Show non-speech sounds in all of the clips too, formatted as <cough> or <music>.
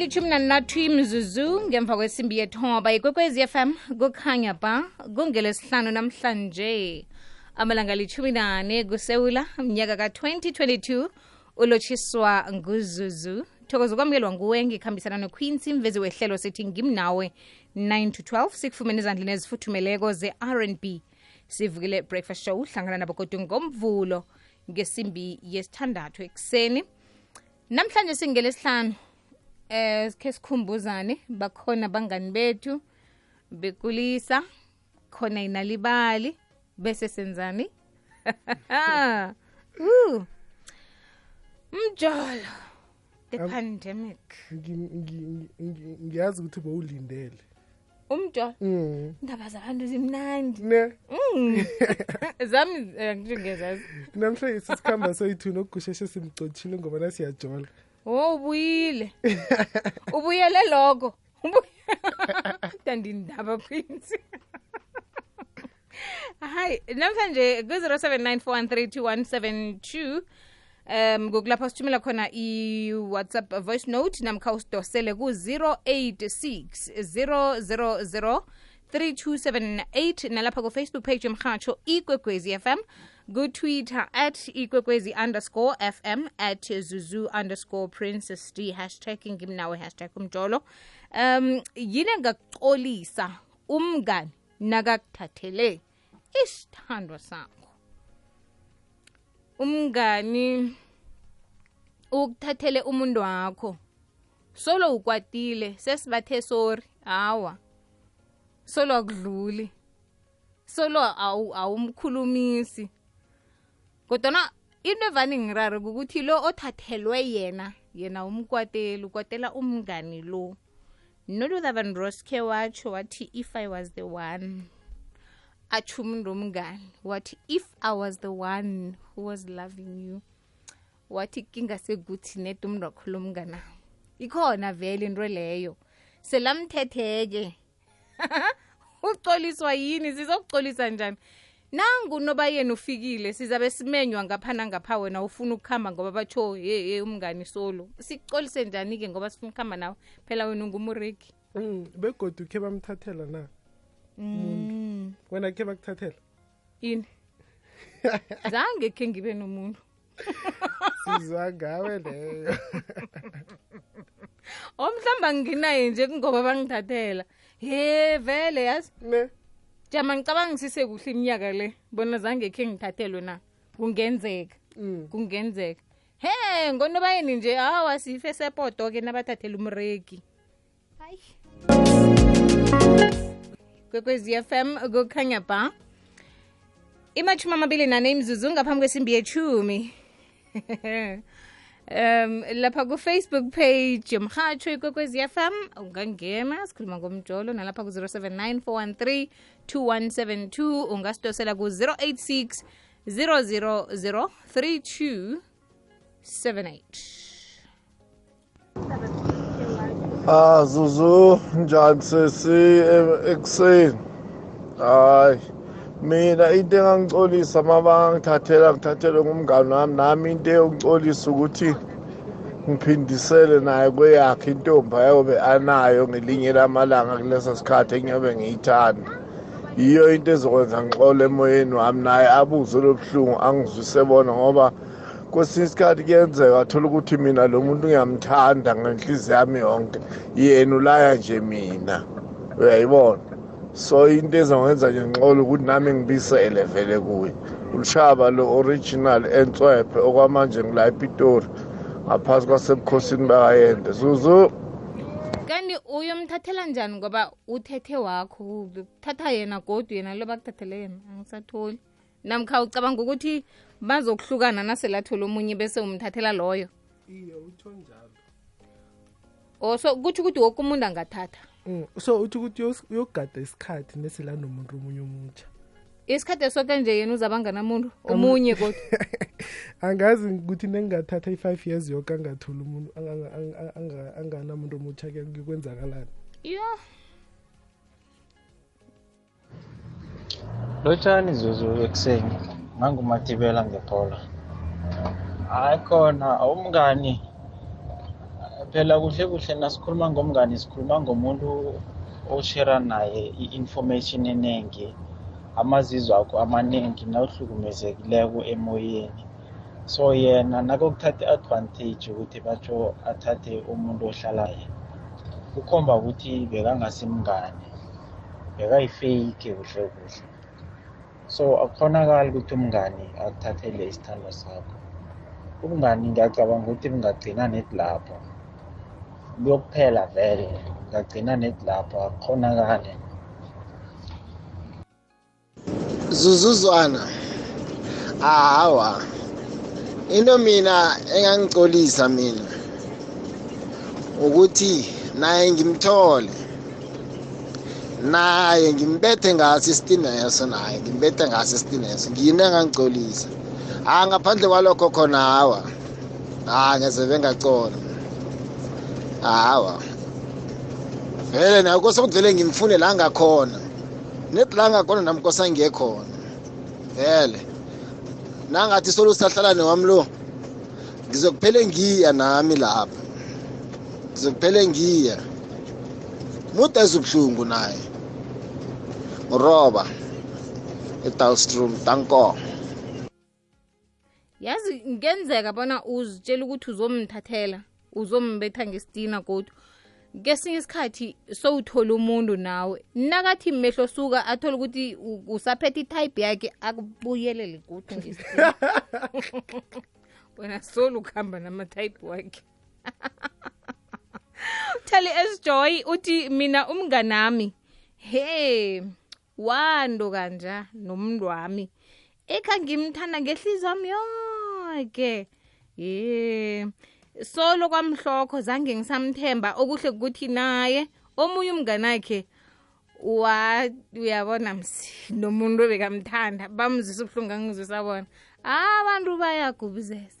ilithumi nantathu imzuzu ngemva kwesimbi yethoba. Ikwekwezi fm kukhanya ba kungelesihlanu namhlanje. Amalanga lithumi nane kusewula mnyaka ka-2022 ulotshiswa nguzuzu. Thokoza ukwamukelwa nguwe ngikhambisana noqueency mvezi wehlelo sithi ngimnawe. 9 to 12 sikufumene ezandleni ezifuthumeleko ze-rnb sivukile breakfast show uhlangana nabo kodwa ngomvulo ngesimbi yesithandathu ekuseni. Namhlanje singelesihlanu eh sikhe sikhumbuzane bakhona bangani bethu bekulisa khona inalibali bese senzani? <laughs> Woo. mjolo the pandemic. Ngi- ngi- ngiyazi ukuthi bowulindele. Umjolo? Mm. indaba zabantu zimnandi. Ne? Mm. <laughs> zami eh, ngingezazi namhlanje sisikhamba soyi-two nokugusheshe simcotshile ngoba nasiyajola oh ubuyile. <laughs> Ubuyele lokho dandindaba <laughs> prince. <laughs> Hayi namhlanje ku-079 um kukulapha sithumela khona i-whatsapp voice note namkha usidosele ku-086 000 3278 nalapha kufacebook page yomhatsho ikwekwezi fm kutwitter at ikwekwezi underscore fm at zuzu underscore princess d hashtag ngimnawe hashtag umjolo. Um yini engakuxolisa umngani nakakuthathele isithandwa sakho. Umngani ukuthathele umuntu wakho solo ukwatile sesibathe sori hawa solo akudluli solo awumkhulumisi. awu- kodwana into evane kukuthi lo othathelwe yena yena umkwateli ukwatela umngani lo nolutha van roske watsho wathi if i was the one atsho umntu omngani wathi if i was the one who was loving you wathi kingasekuthi sekuthi umntu wakhula umngana ikhona vele into leyo. Selamthetheke. <laughs> Ucoliswa yini? Sizokucolisa njani nangu noba yena ufikile sizabe simenywa ngapha nangapha wena ufuna ukuhamba ngoba batsho ye ye umngani solo. Sikucolise njani-ke ngoba sifuna ukuhamba nawe? Phela wena ungumureki. Mm, begodu khe bamthathela na? Mm. wena khe bakuthathela? Yini <laughs> zange khe ngibe nomuntu. Sizwa ngawe leyo. <laughs> Omhlawumbe anginaye nje kungoba bangithathela. Ye vele yazi? Ne? Jama ngicabangisise kuhle iminyaka le bona zange khe ngithathelwe na. Kungenzeka. Mm. kungenzeka. He ngonobayeni nje? Hawa sife sepoto-ke nabathathela umreki. Hayi kwekwezi m kukhanya ba imathumi amabili nane imzuzu ngaphambi kwesimbi yechumi <laughs> um lapha ku-facebook page yomhatsho ikwekwezi fm ungangena sikhuluma ngomjolo nalapha ku-079 413 2172 ungasidosela ku-086 000 3278 Ah Zuzu njani sesi ekuseni. Hayi mina into engangicolisa uma bangithathela ngithathelwe ngumngani wami nami into eyongicolisa ukuthi ngiphindisele naye kweyakhe intombi ayobe anayo ngelinye lamalanga kulesa sikhathi engiyobe ngiyithanda. Yiyo into ezokwenza ngixole emoyeni wami naye abuze lobuhlungu angizwise bona ngoba kwesinye isikhathi kuyenzeka athola ukuthi mina lo muntu ngiyamthanda ngenhliziyo yami yonke. Yena ulaya nje mina. Uyayibona? So into ezongenza nje ngixole ukuthi nami ngibisele vele kuye ulshaba lo original entswephe okwamanje ngila epitori ngaphasi kwasebukhosini bakayende zuzu. Kanti uyomthathela njani ngoba uthethe wakho? Uthatha yena godwa yena lo bakuthathele yena angisatholi. Namkha ucabanga ukuthi bazokuhlukana naselathola omunye bese umthathela loyo? Iye utho njalo. O so kutho ukuthi woke umuntu angathatha Mm, so uthi ukuthi uyogada isikhathi nesela nomuntu omunye omutsha isikhathi esoke nje yena uzabanganamuntu omunye kodwa. <laughs> Angazi ukuthi nengingathatha i-five years yoke angatholi umuntu anga- anga- anga- anganamuntu omutsha ke kwenzakalani yo lotshani zuzu ekuseni? Nangumatibela ngephola hayi khona umngani phela kuhle kuhle nasikhuluma ngomngani sikhuluma ngomuntu oshera naye i-information eningi amazizo akho amaningi nawuhlukumezekileko emoyeni. So yena nakokuthatha i-advantage ukuthi batsho athathe umuntu ohlala yena kukhomba ukuthi bekangasimngane bekayifeyike kuhle kuhle. So akukhonakali ukuthi umngani akuthathele isithando sakho. Ubungani ngiyacabanga ukuthi bungagcina neti lapho. Buyokuphela vele ngagcina neti lapho akukhonakali zuzuzwana hawa into mina engangicolisa mina ukuthi naye ngimthole naye ngimbethe ngaso isitineso naye ngimbethe ngaso isitineso ngiyini engangicolisa ha ngaphandle kwalokho khona hawa ha ngeze bengacona. Hawa. Vele naye kose ukuthi vele ngimfune la ngakhona. Neti la ngakhona nami kose angiyekhona. Vele. Nangathi solo sahlalane wami lo ngizokuphele ngiya nami lapha. Ngizokuphele ngiya. Mude ezubuhlungu naye. Uroba edalstrom danko. Yazi ngenzeka bona uzitshela ukuthi uzomthathela. Uzombetha ngesitina kodwa kesinye isikhathi sowuthola umuntu nawe nakathi mehlo suka athole ukuthi usaphethe itype yakhe akubuyelele kuthi ngesitina <laughs> wena solo ukuhamba namatype wakhe. <laughs> Uthali esjoy uthi mina umnganami. He wando kanja nomuntu wami ekhangimthanda ngehliziyo yami yonke ye solo kwamhlokho zange ngisamthemba okuhle ukuthi naye omunye umnganakhe wa uyabona nomuntu obekamthanda bamzisa ubuhlungu angizwisa bona. Abantu bayagubuzesa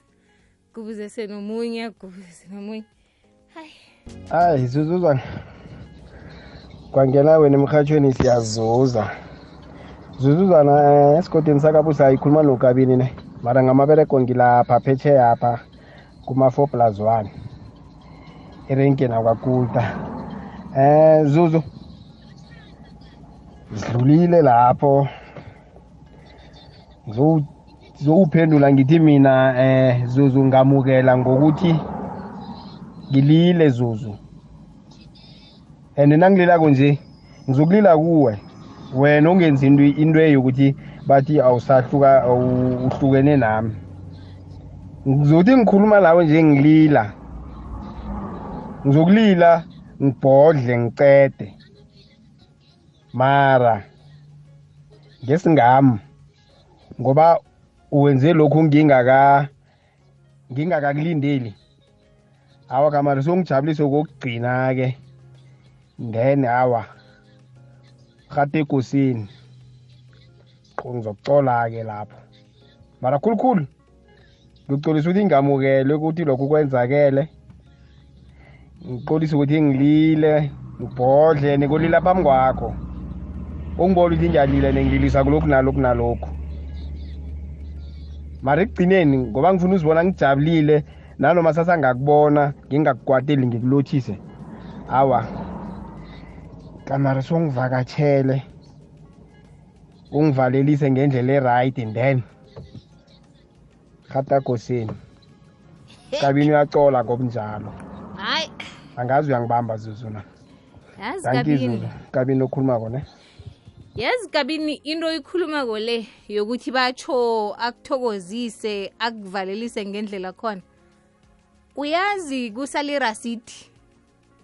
gubuzese nomunye agubuzese nomunye. Hayi. Hayi zuzuzwana kwangena wena emhathweni siyazuza. Zuzuzwana eh, esigodini sakabusa ikhuluma nokabini ne? Mara ngamabereko ngilapha phetsheya apha kuma-four plus one. Erenkeni akwakuta eh zuzu sidlulile lapho. Ngizowu- ngizowuphendula ngithi mina eh zuzu ngamukela ngokuthi ngilile zuzu. And nangililako nje ngizokulila kuwe. Wena ongenzi into into eyokuthi bathi awusahluka awu- uhlukene nami. Ngizothi ngikhuluma nawe nje ngilila. Ngizokulila ngibhodle ngicede. Mara ngesingami ngoba uwenze lokhu ngingaka ngingakakulindeli. Awa kamari songijabulise kokugcina-ke. Then awa. Rhate ekosini qo ngizokucola-ke lapho. Mara khulukhulu. Ngikucolisa ukuthi ngamukele ukuthi lokhu kwenzakele. Ngiqolisa ukuthi ngilile ngibhodle nekolila phambi kwakho. Ungibona ukuthi ngiyalila nengililisa kulokhu nalokhu nalokhu. Mara ekugcineni ngoba ngifuna uzibona ngijabulile nanoma sasangakubona ngingakukwateli ngikulothise awa kamari songivakatshele ungivalelise ngendlela e-right and then. Rhatagoseni kabini uyacola ngobunjalo hayi. Angazi uyangibamba zuzuna yazi kabini. Okhuluma kabini okhulumako ne? Yazi kabini into oyikhulumako le yokuthi batsho akuthokozise akuvalelise ngendlela khona. Uyazi kusala irasidi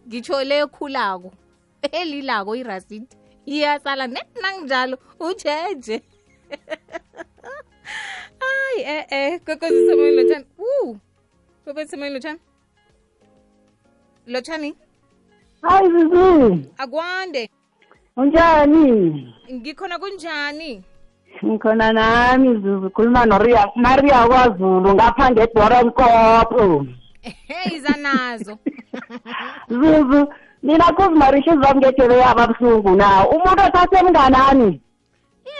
ngitsho le ekhulako elilako irasiti iyasala net nanginjalo ujeje <laughs> hayi e-e kokozi semoyeni lotshani u kokozi lotshani lotshani hayi zizi akwande unjani? Ngikhona kunjani? Ngikhona nami zuzu. Khuluma noria maria kwazulu ngapha ngedorenkopo iza nazo. <laughs> Zuzu mina kuzimarisha izami ngejebe yaba buhlungu na? Umuntu othathe mnganami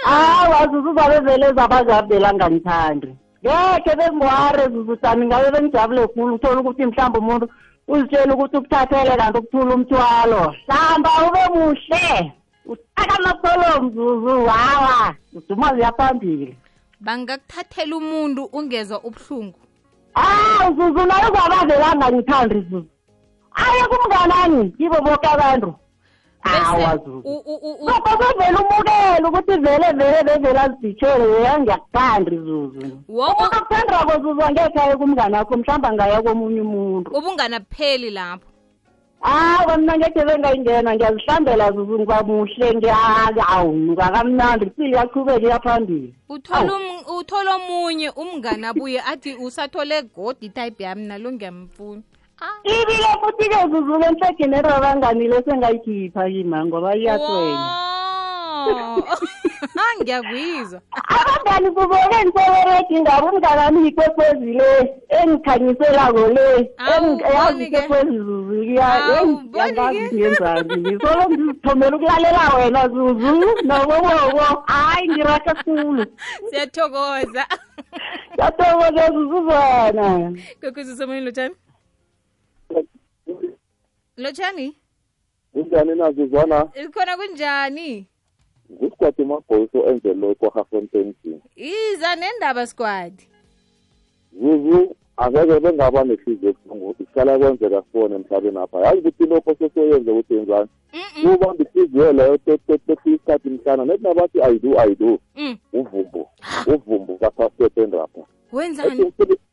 hawa zuzu zabe vele zabazabela ngangithandi ngekhe bengiware zuzu tani ngabe bengijabule khulu uthola ukuthi mhlawumbe umuntu uzitshela ukuthi ukuthathele kanti ukuthula umthwalo. Hlamba ube muhle. Usaka amasolo mzuzu wawa uduma ziyaphambili bangakuthathela umuntu ungezwa ubuhlungu. Ah, Zuzu nayo kwabavelanga ngithanda Zuzu. Aye kumnganani kibo bonke abantu. Awa Zuzu. u- u- u- u- Lokho kuvela umukelo ukuthi vele vele bevela aziditshele wena ngiyakuthanda Zuzu. Wo- Umuntu okuthandako Zuzu angekhe aye kumngane wakho mhlawumbe angaya komunye umuntu. ubungana bupheli lapho. Awa mina ngekhe bengayingena. Ngiyazihlambela Zuzu ngiba muhle ngiyawunuka kamnandi impilo iyaqhubeka iyaphambili. uthola um- uthola omunye umngane abuye athi usathole godi type yami nalo ngiyamfuna. Ah, Ibile futhi ke Zuzu ke nhlekene rabanganile sengayikhipha yima ngoba iyaswenya. Ah, <laughs> ngiyakuyizwa abangani kuboke ngiseberedi ngabo umnganami ikwekwezi le engikhanyiselako le Awu, yazi ikwekwezi zuzu Awu, uboni-ke? yangazi ngiyenzani ngisolo ngizithomela ukulalela wena zuzu. Nobobobo hayi ngiraka khulu. Siyathokoza. Yatokoke zuzu zona kwekwezi somoyeni lotshani lotshani kunjani nazizwana khona kunjani? Ngusikwati mabhoso enzelwe kwahafontensi iza nendaba squad zuzu angeke bengaba nehliziyo ebuhlungu isihlala kwenzeka sibone emhlabeni apha. Yazi ukuthi lokho sesoyenze ukuthi yenzani? Ubamba ihliziyo leyo tefika isikhathi mhlana nethi nabathi ayido ayido Mm. uvumbu uvumbu kasasepeni rapha wenzani?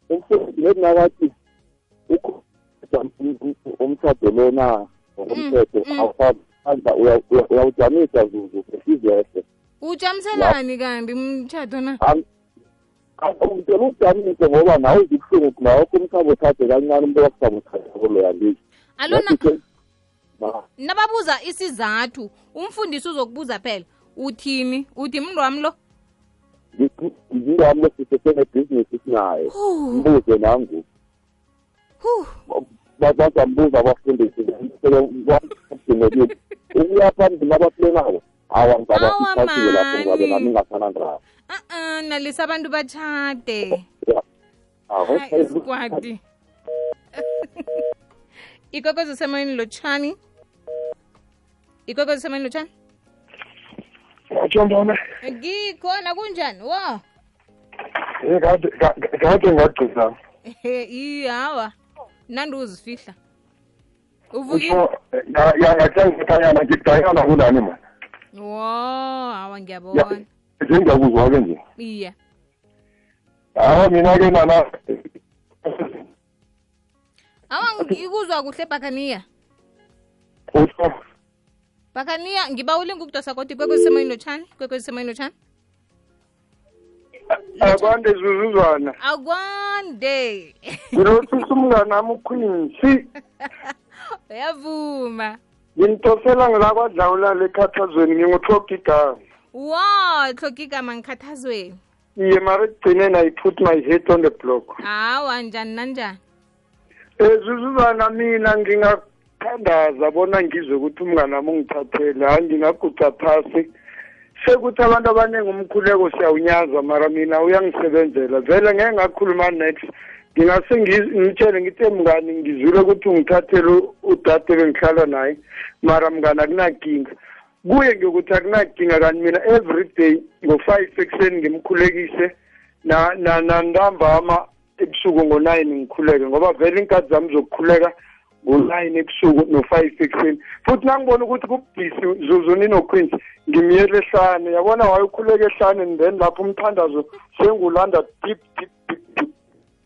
Umfundi nethi nakathi umtshado lona ngokomthetho Mm, mm. awuhamba uyawujamisa zuzu esizese ujamiselani kanti umtshato na. Ngicela ujamise ngoba nawe uzibuhlungu nawokho umsabothathe kancane umuntu loya alona nababuza isizathu umfundisi uzokubuza phela. Uthini? Uthi mntu wami lo? Ngingami lesisesenebhizinisi sinayo Hu, mbuze nangu bazambuza abafundisi uyaphambili abaplenako awa ngizabasithathile lapho ngabe nami ngingasana ndawo a-a uh-uh, nalisa abantu batshade ah, isikwadi. <laughs> Ikwekwezi semoyeni lotshani ikwekwezi semoyeni lotshani atshondona ngikhona kunjani? Wo? Kade ngagcina. <laughs> Ihawa nandiuzifihla uvuyangathangithanyana ngidayana kunani mani wo hawa ngiyabona njengiyakuzwa-ke nje iya hawa mina-ke nana hawa ngikuzwa kuhle bakhaniya utho bakhaniya ngibawulinga ukudosa kodwa ikwekwezi semayini lotshani ikwekwezi semayini lotshani akwande zuzuzwana. Akwande. <laughs> Ngilothisa umnganami uquinsi <laughs> uyavuma. Ngimtosela ngilakwadlawulala ekhathazweni nginguthoga igama. Wa hlokigama ngikhathazweni. Iye mara ekugcineni i put my head on the block. Hawa njani nanjani? Ezuzuzana mina ngingakhandaza bona ngizwe ukuthi umnganami ungithathele. Hayi ngingaguca phasi. Sekuthi abantu abaningi umkhuleko siyawunyaza mara mina uyangisebenzela. Vele ngeke ngakhuluma next ngingase ngi- ngitshele ngithe mngani ngizwile ukuthi ungithathele u- udade bengihlala naye. Mara mngani akunakinga. Kuye ngiyokuthi akunakinga kanti mina every day ngo-five ekuseni ngimkhulekise na na nantambama ebusuku ngo-nine ngikhuleke ngoba vele iinkathi zami zokukhuleka ngo-nine ebusuku no-five ekuseni futhi nangibona ukuthi kubhisi zuzuni noqueens ngimyele ehlane yabona waye ukhuleke ehlane and then lapho umthandazo sengulanda deep deep deep deep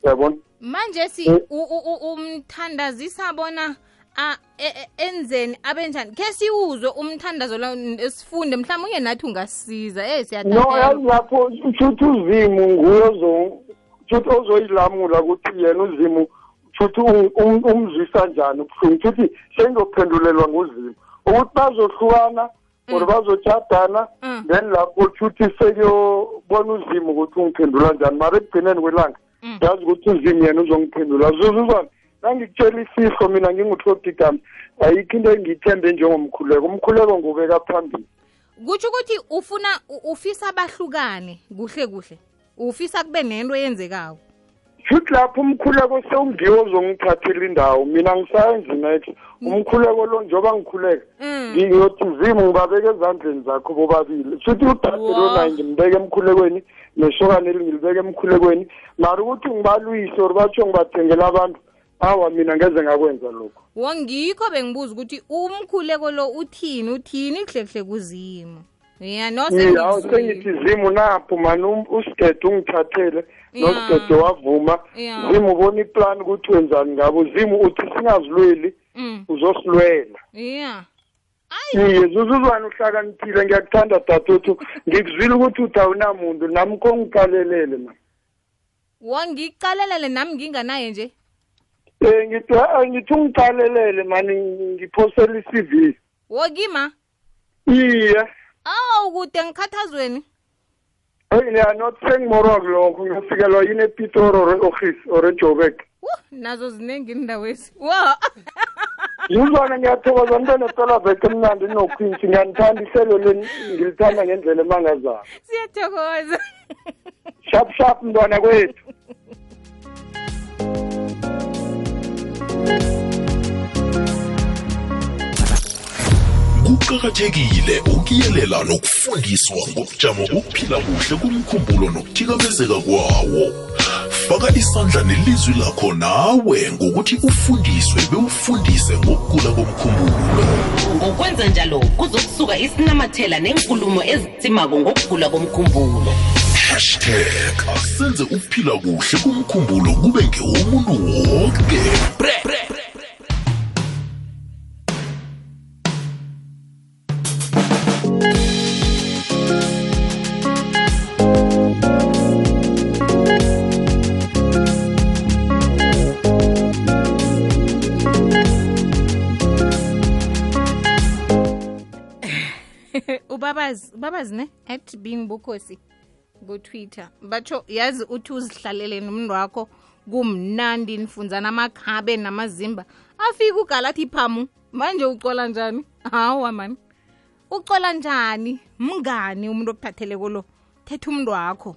yabona? Manje si Eh. u- u- u- umthandazisa bona a- e- e- enzeni abenjani khe siwuzwe umthandazo lo n- sifunde mhlawumbe nathi ungasiza. Eh no siyadalela yazi lapho shuthi uzimu nguye ozo shuthi ozoyilamula ukuthi yena uzimu shuthi um- um- umzwisa njani ubuhlungu? Shuthi sengizophendulelwa nguzimu ukuthi bazohlukana or bazotshadana Mm. then lapho shuthi sekuyobona uzimu ukuthi ungiphendula njani. Mara ekugcineni kwelanga Mm. yazi ukuthi uzimu yena uzongiphendula. Zuzuzwana nangikutshela ifihlo mina nginguthodigama ayikho into engiyithembe njengomkhuleko. Umkhuleko ngubeka phambili. Kutsho ukuthi ufuna u- ufisa bahlukane kuhle kuhle. Ufisa kube nento eyenzekako. Futhi lapho umkhuleko sewungiwo ozongithathela indawo mina ngisayenzi next umkhuleko lo njengoba ngikhuleka Mm. ngiyothi zimu ngibabeke ezandleni zakho bobabili. Futhi udade Wow. lona ngimbeke emkhulekweni nesokane ngilibeke emkhulekweni. Mari ukuthi ngibalwise or batsho ngibathengela abantu awa mina ngeze ngakwenza lokho wongikho bengibuza ukuthi umkhuleko lo uthini uthini? Kuhlekuhle kuzimu ya no awu sengikuzwile. sengithi zimu um- usigede ungithathele nosigede wavuma zimu ubona iplan ukuthi wenzani ngabo zimu uthi singazilweli Mm. uzosilwela ya iye zuzuzwane uhlakaniphile ngiyakuthanda dadethu ngikuzwile ukuthi uthi awunamuntu nami kongiqalelele ma wangicalelele nami nginganaye nje um ngithi "Ah, ngithi ungiqalelele mani ngiphosela i-c v wokima iye awu kude ngikhathazweni ya not sengimorwa kulokho ngiyofikelwa yini epitori or e-office or ejobek Wuh, nazo ziningi indawezi wa <laughs> yizona ngiyathokoza nto netolabheke emnandi noquinsi ngiyanithanda ihlelo leni ngilithanda ngendlela emangazayo siyathokoza. <laughs> Shap shap mntwana kwethu. Kuqakathekile ukuyelela nokufundiswa ngobujamo bokuphila kuhle kumkhumbulo nokuthikamezeka kwawo. Faka isandla nelizwi lakho nawe ngokuthi ufundiswe bewufundise ngokugula komkhumbulo. Ngokwenza njalo kuzokusuka isinamathela nenkulumo ezitsimako ngokugula komkhumbulo. Hashtag asenze ukuphila kuhle kumkhumbulo kube ngewomuntu wonke Ubabazi ubabazi ne? At being bukhosi ku-twitter batsho yazi uthi uzihlalele nomntu wakho kumnandi nifunzana amakhabe namazimba. Afike ugalathi phamu manje ucola njani? Hawa mani ucola njani? Mngani umuntu okuthatheleko lo? Thetha umntu wakho.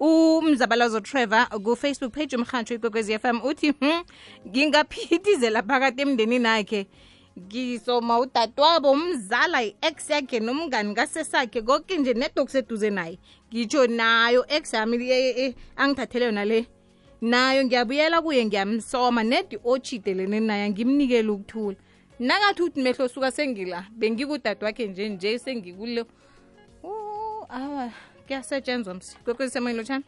Umzabalazo trevor kufacebook page umrhantsho ikwekwezi m uthi hm ngingaphithizela phakathi emndenini akhe ngisoma udadewabo umzala i-ex yakhe nomngani kasesakhe konke nje nedoku seduze naye. Ngitsho nayo ex yami angithathele yona le. Nayo ngiyabuyela kuye ngiyamsoma nedi ochidelene naye ngimnikele ukuthula. Nakathi uthi mehlo suka sengila bengikudade wakhe nje nje sengikule. Awa kuyasetshenzwa msi. Ikwekwezi semoyeni lotshani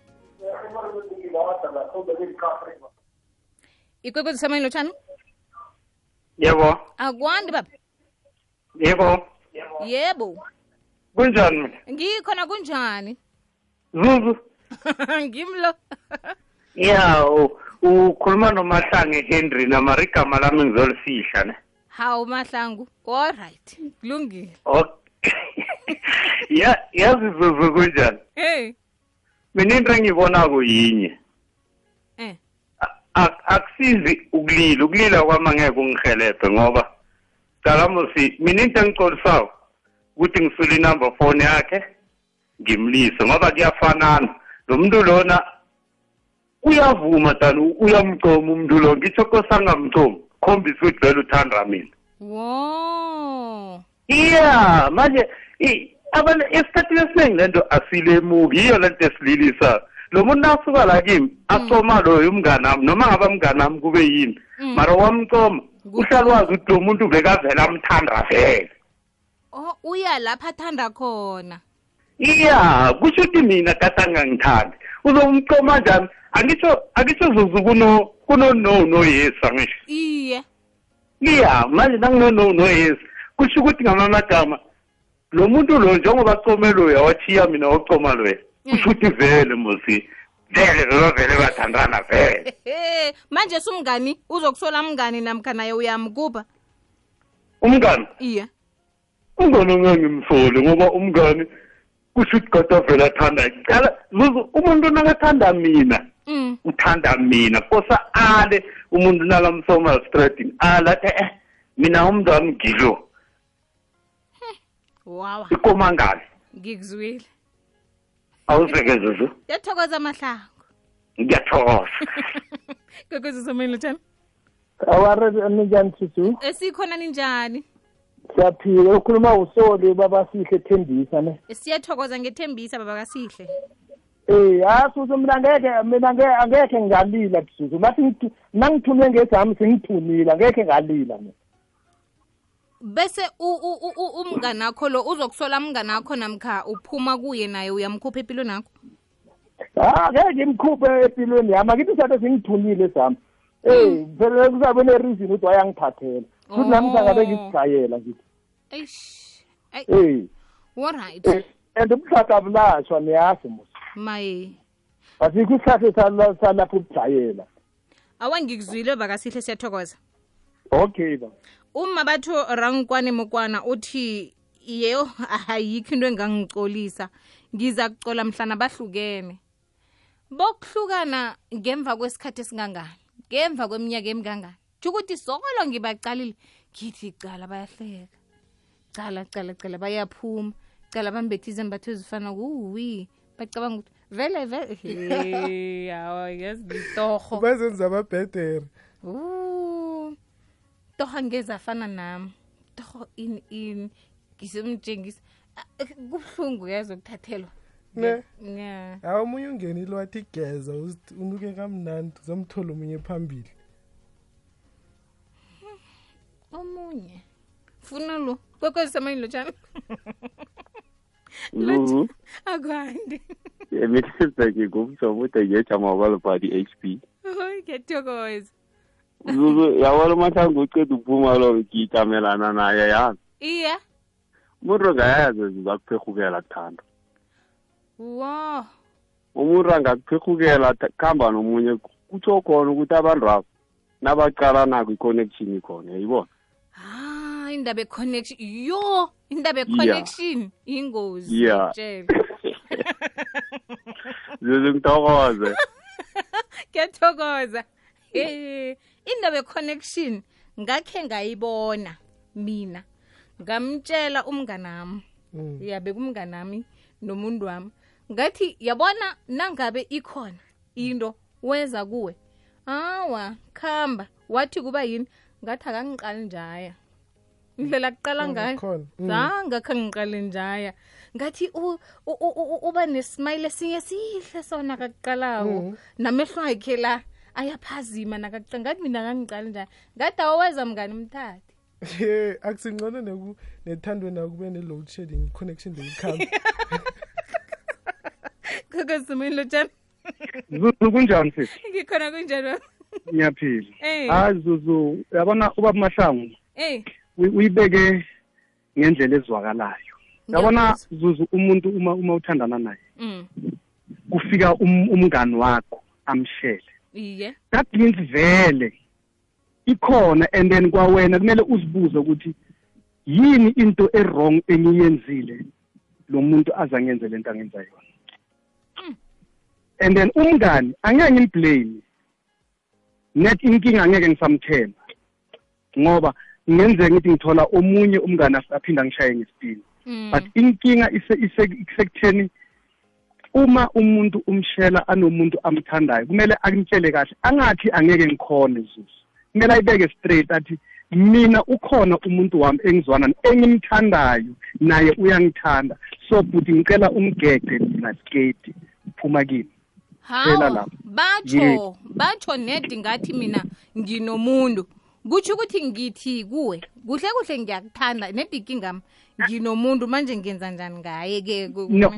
ikwekwezi semoyeni lotshani yebo. Akwandi baba. Yebo. Yebo. Kunjani mina? Ngikhona kunjani? Zuzu. <laughs> Ngimlo <laughs> ya ukhuluma nomahlange henry namar igama lami ngizolifihla ne? Hawu mahlangu allright kulungile. Okay. <laughs> Ya yazi zuzu kunjani? Hey. Mina into engiyibonako yinye akusizi ukulila ukulila kwami angeke ungihelebhe ngoba calamusi mina into engicolisako ukuthi ngisule inumber phone yakhe ngimlise ngoba kuyafanana. Lo muntu lona uyavuma dani uyamcoma umuntu lo ngitsho kose angamcomi khombisa ukuthi vele uthanda mina. Wo! Iya manje abantu esikhathini esiningi lento asilemuki yiyo lento esililisa. Lo muntu nasuka la kimi acoma loyo umngane wami noma ngaba mngane wami kube yini. Mm. mara wamcoma uhlala wazi ukuthi lo muntu bekavele amthanda vele. Oh uya lapha athanda khona. Iya kusho ukuthi mina kade angangithandi uzomcoma njani? Angitsho angitsho zuzu kuno kuno no no yes angisho. Iye. Iya manje nangino no no yes kusho ukuthi ngamamagama lo muntu lo njengoba acome loya wachiya mina wacoma loya kusho ukuthi vele musi vele vele vele bathandana vele. <laughs> Manje sumngani? Uzokusola mngani namkha naye uyamkuba umngani? Iye. Umngani angangimsoli ngoba umngani kusho ukuthi kade vele athanda. Cala zuzu umuntu nakathanda mina mm. uthanda mina. Kosa ale umuntu nakamsoma stradini ala athi eh mina umntu wami ngilo wawa. Ikomangani. Ngikuzwile. Awuzeke zuzu. Yathokoza mahlangu ngiyathokoza. <laughs> Kwekwezi somayini lotshani aware ninjani susu esikhona ninjani? Siyaphila ukhuluma usoli baba sihle thembisa ne? Siyathokoza ngethembisa baba kasihle. Eh ha susu mina ngeke mina ngeke angeke ngalila susu bathi nangithume ngezami sengithunile angeke ngalila mina bese umngane akho lo uzokusola mngane akho namkha uphuma kuye naye uyamkhupha empilweni akho ha ngeke ngimkhuphe empilweni yami. Akithi sathe sengithunile sami. Eh phela kuzabe ne-reason ukuthi wayangiphathela. Futhi nami sangabe ngisigayela ngithi. Eish. Allright eh alright and ubuhlaka bulashwa niyazi mos. Maye. Asikho isihlahla sala- salapho ubujayela awangikuzwile bakasihle siyathokoza. Okay ba uma batho rangkwane mokwana uthi yeyo ayikho into engangicolisa. Ngiza kucola mhlana bahlukene. Bokuhlukana ngemva kwesikhathi esingangani? Ngemva kweminyaka emingangani? Ukuthi sokolo ngibacalile ngithi cala bayahleka. Cala cala cala bayaphuma. Cala bambethe izembatho ezifana kuwi bacabanga ukuthi vele vele. Hey, hawa yazi bazenza ababhedere toho angeze afana nami torho ini ini ngisemtshengisa ah, kubuhlungu yazi ukuthathelwa. Ne? Hawu omunye ungenile wathi geza unuke kamnandi uzamthola omunye phambili. Omunye. Funa lo kwekwezisemaini lotshani mm-hmm. akwandi mina sengingumjomo ude ngejama wabalobhani h b. Ngetiyokoza Zuzu, yabona mathanga uceda ukuphuma lo ngiyijamelana naye yazi. iya Umuntu ngayazi zizakuphehukela kuthanda. wo Umuntu angakuphehukela kuhamba khamba nomunye kutsho khona ukuthi abantu abo nabaqalanako i-connection ikhona yayibona. ah indaba econnection yo indaba econnection ingozi ya tshela <laughs> Zuzu ngithokoze. <laughs> ngiyathokoza Eh, indaba ye-connection ngakhe ngayibona mina. Ngamtshela umnganami. Yabe kumnganami nomuntu wami. Ngathi yabona nangabe ikhona into weza kuwe? Awa khamba. Wathi kuba yini? Ngathi akangiqali njaya. Indlela kuqala ngayo. Khona, mm. zange akhe ngiqale njaya. Ngathi uba nesimayile esinye sihle sona kakuqalawo Mhm. namehlo akhe la ayaphazima nakakuca ngathi mina akangiqali njani? Ngathi awoweza mngani mthathe. Ye akusingcono nethandwe nethandweni kube ne-load shedding i-connection leyikhamba <laughs> kokosimini lotshani zuzu kunjani sisi ngikhona kunjani ngiyaphila. Hayi zuzu yabona ubaba mahlangu uyibeke ngendlela ezwakalayo. Yabona zuzu umuntu uma uma uthandana naye Mm, kufika um- umngani wakho amshele iye that means vele ikhona and then kwawena kumele uzibuze ukuthi yini into e-wrong engiyenzile lo muntu azangenze le nto angenza yona and then umngani angeke ngimblame net inkinga angeke ngisamthemba ngoba ngenzeka ngithi ngithola omunye umngane aphinda ngishaye ngesipini but inkinga ise- ise- isekutheni uma umuntu umshela anomuntu amthandayo kumele akumtshele kahle angathi angeke ngikhone zuzu kumele ayibeke straight athi mina ukhona umuntu wami engizwana engimthandayo naye uyangithanda. So bhuti ngicela umgede mina skate uphuma kimi. Hawu batsho batsho nedi ngathi mina nginomuntu. Kutsho ukuthi ngithi kuwe kuhle kuhle ngiyakuthanda nedi ikingami nginomuntu manje ngenza njani ngaye-ke No.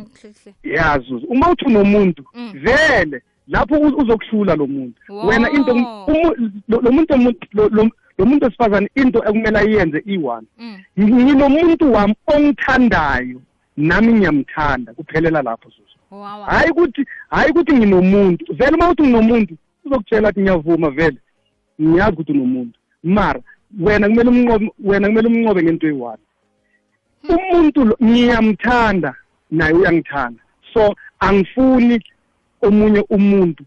ya zuzu uma uthi unomuntu Mm. vele lapho u- uzokuhlula lo muntu Wow. wena into umu- lo lo muntu omu- lo- lo- lo muntu wesifazane into ekumele ayenze iyi-one Mm. nginomuntu wami ongithandayo nami ngiyamthanda kuphelela lapho zuzu Wawa. hayi ukuthi hayi ukuthi nginomuntu vele uma uthi nginomuntu uzokutshela athi ngiyavuma vele ngiyazi ukuthi unomuntu mara wena kumele umnqobe wena kumele umnqobe ngento eyi-one umuntu lo ngiyamthanda naye uyangithanda. So angifuni omunye umuntu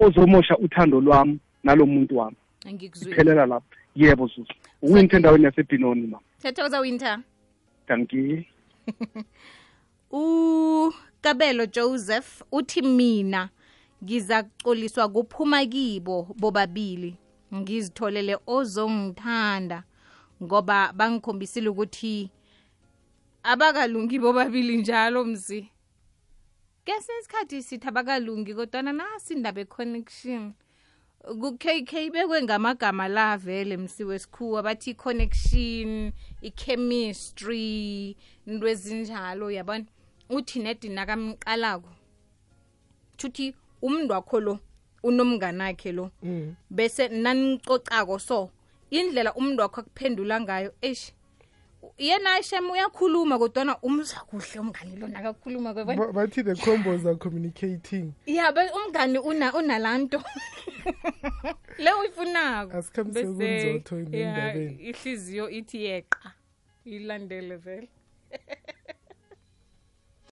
ozomosha uthando lwami nalo muntu wami. Ngikuzwile lapho. Yebo zuzu. Uwinto endaweni yasebhinoni ma siyathokoza winter. Danki <laughs> ukabelo joseph uthi mina ngiza kucoliswa kuphuma kibo bobabili. Ngizitholele ozongithanda ngoba bangikhombisile ukuthi abakalungi bobabili njalo mzi. Kesinye isikhathi sithi abakalungi kodwana nasi indaba e-connection ku-kk bekwe ngamagama la vele msiwe sikhuwa bathi i-connection i-chemistry into ezinjalo yabona? Uthi nedi nakamqalako thuthi umntu wakho lo unomngane wakhe lo. Mm. bese nanicocako so indlela umntu wakho akuphendula ngayo eish yena asham uyakhuluma kodwana umzwa kuhle umngani lona kakhuluma bathi the combos are communicating. Ya umngani unalaa nto <laughs> le uyifunako. Asikhambisekunzotho endabeni ihliziyo ithi yeqa ilandele vele. <laughs>